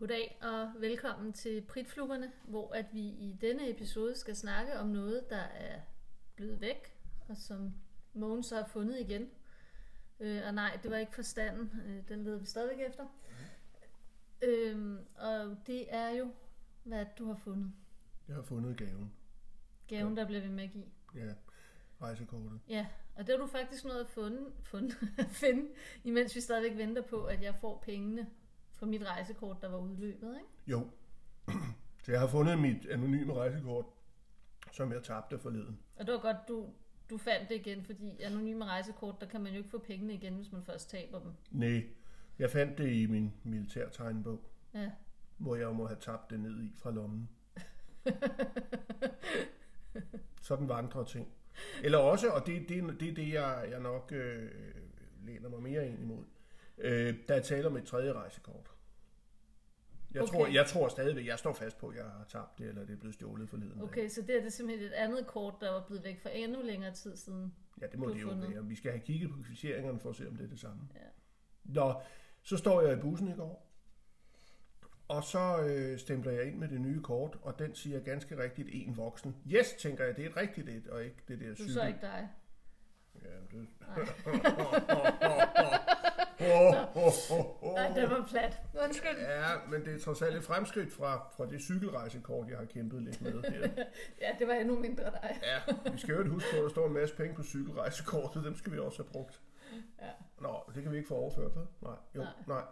Goddag og velkommen til Pritfluggerne, hvor at vi i denne episode skal snakke om noget, der er blevet væk, og som Mogens så har fundet igen. Øh, og nej, det var ikke forstanden. Øh, den leder vi stadigvæk efter. Øh, og det er jo, hvad du har fundet. Jeg har fundet gaven. Gaven, der bliver vi med at give. Ja, rejsekortet. Ja, og det har du faktisk nået at fundet, fundet, finde, imens vi stadigvæk venter på, at jeg får pengene for mit rejsekort, der var udløbet, ikke? Jo. Så jeg har fundet mit anonyme rejsekort, som jeg tabte forleden. Og det var godt, du, du fandt det igen, fordi anonyme rejsekort, der kan man jo ikke få pengene igen, hvis man først taber dem. Nej, jeg fandt det i min militærtegnbog, Ja. hvor jeg må have tabt det ned i fra lommen. Sådan vandrer ting. Eller også, og det, det, det er det, jeg, jeg nok øh, læner mig mere ind imod, øh, der er tale om et tredje rejsekort. Jeg, Okay. tror, jeg tror stadigvæk, jeg står fast på, at jeg har tabt det, eller det er blevet stjålet forleden. dag. Okay, så det er det simpelthen et andet kort, der var blevet væk for endnu længere tid siden. Ja, det må du det jo fundet. være. Vi skal have kigget på kvitteringerne for at se, om det er det samme. Ja. Nå, så står jeg i bussen i går, og så øh, stempler jeg ind med det nye kort, og den siger ganske rigtigt en voksen. Yes, tænker jeg, det er et rigtigt et, og ikke det der Du cykel. så ikke dig. Ja, det... Nej, det var plat. Undskyld. Ja, men det er trods alt et fremskridt fra, fra det cykelrejsekort, jeg har kæmpet lidt med her. Ja, det var endnu mindre dig. Ja, vi skal jo huske på, at der står en masse penge på cykelrejsekortet, dem skal vi også have brugt. Ja. Nå, det kan vi ikke få overført, vel? Nej, jo, Nej. nej.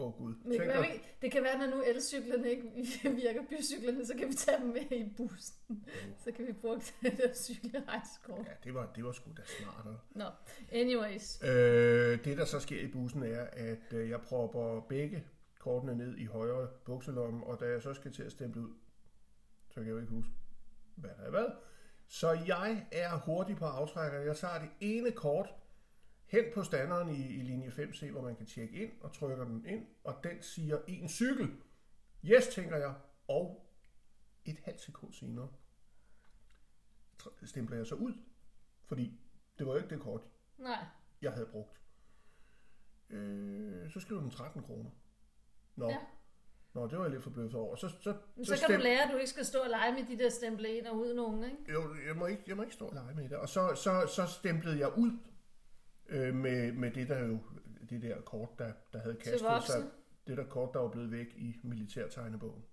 Åh oh, gud. Men det, kan være, vi- det kan være, når nu elcyklerne ikke virker, bycyklerne, så kan vi tage dem med i bussen. Så kan vi bruge det der cykelrejsekort. Ja, det var, det var sgu da smartere. Nå, anyways. Øh, det, der så sker i bussen, er, at øh, jeg propper begge kortene ned i højre bukselomme, og da jeg så skal til at stemple ud, så kan jeg jo ikke huske, hvad der er hvad. Så jeg er hurtig på aftrækkeren. Jeg tager det ene kort hen på standeren i, i linje 5C, hvor man kan tjekke ind, og trykker den ind, og den siger en cykel. Yes, tænker jeg, og et halvt sekund senere stempler jeg så ud, fordi det var jo ikke det kort, Nej, jeg havde brugt. Øh, så skriver den 13 kroner. Nå, Ja. Nå, det var jeg lidt forbløffet over. Så, så, men så, kan du lære, at du ikke skal stå og lege med de der stemple ind og ud nogen, ikke? Jo, jeg må ikke, jeg må ikke stå og lege med det. Og så, så, så stemplede jeg ud øh, med, med det der jo, det der kort, der, der havde kastet sig. Det der kort, der var blevet væk i militærtegnebogen.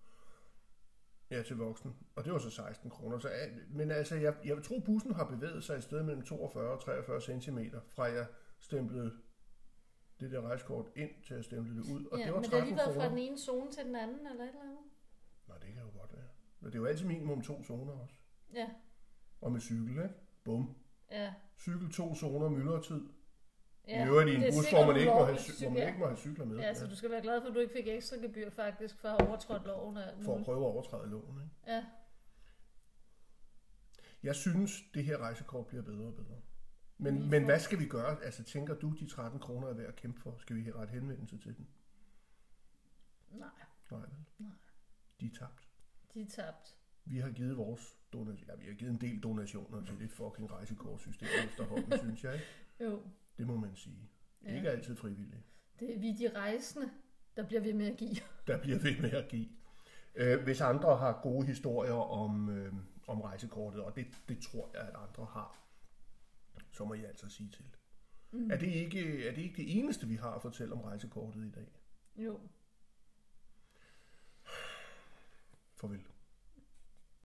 Ja, til voksen. Og det var så 16 kroner. Så, øh, men altså, jeg, jeg vil tro, bussen har bevæget sig et sted mellem 42 og 43 cm, fra jeg stemplede det der rejskort ind til at stemple det ud. Og ja, det var men det har 13 lige været fra den ene zone til den anden, eller et eller andet. Nå, det kan jo godt være. Men det er jo altid minimum to zoner også. Ja, Og med cykel, ikke? Bum. ja. Cykel to zoner, myldretid. Ja. I øvrigt i en det er bus, hvor man, ikke må have, hvor man ikke må have cykler med. Ja, så du skal være glad for, at du ikke fik ekstra gebyr faktisk for at have overtrådt loven og for at prøve at overtræde loven. Ikke? Ja, Jeg synes, det her rejsekort bliver bedre og bedre. Men, Lige men for- hvad skal vi gøre? Altså, tænker du, de 13 kroner er værd at kæmpe for? Skal vi ret henvendelse til den? nej, Nej, vel? Nej. De er tabt. de er tabt. Vi har givet vores donation, ja, vi har givet en del donationer til det fucking rejsekortsystem efterhånden, synes jeg. Ikke? Jo, Det må man sige. Ja. Ikke altid frivilligt. det er vi de rejsende, der bliver ved med at give. der bliver ved med at give. Øh, hvis andre har gode historier om, øh, om rejsekortet, og det, det tror jeg, at andre har, så må I altså sige til. Mm. Er, det ikke, er det ikke det eneste, vi har at fortælle om rejsekortet i dag? Jo. Farvel.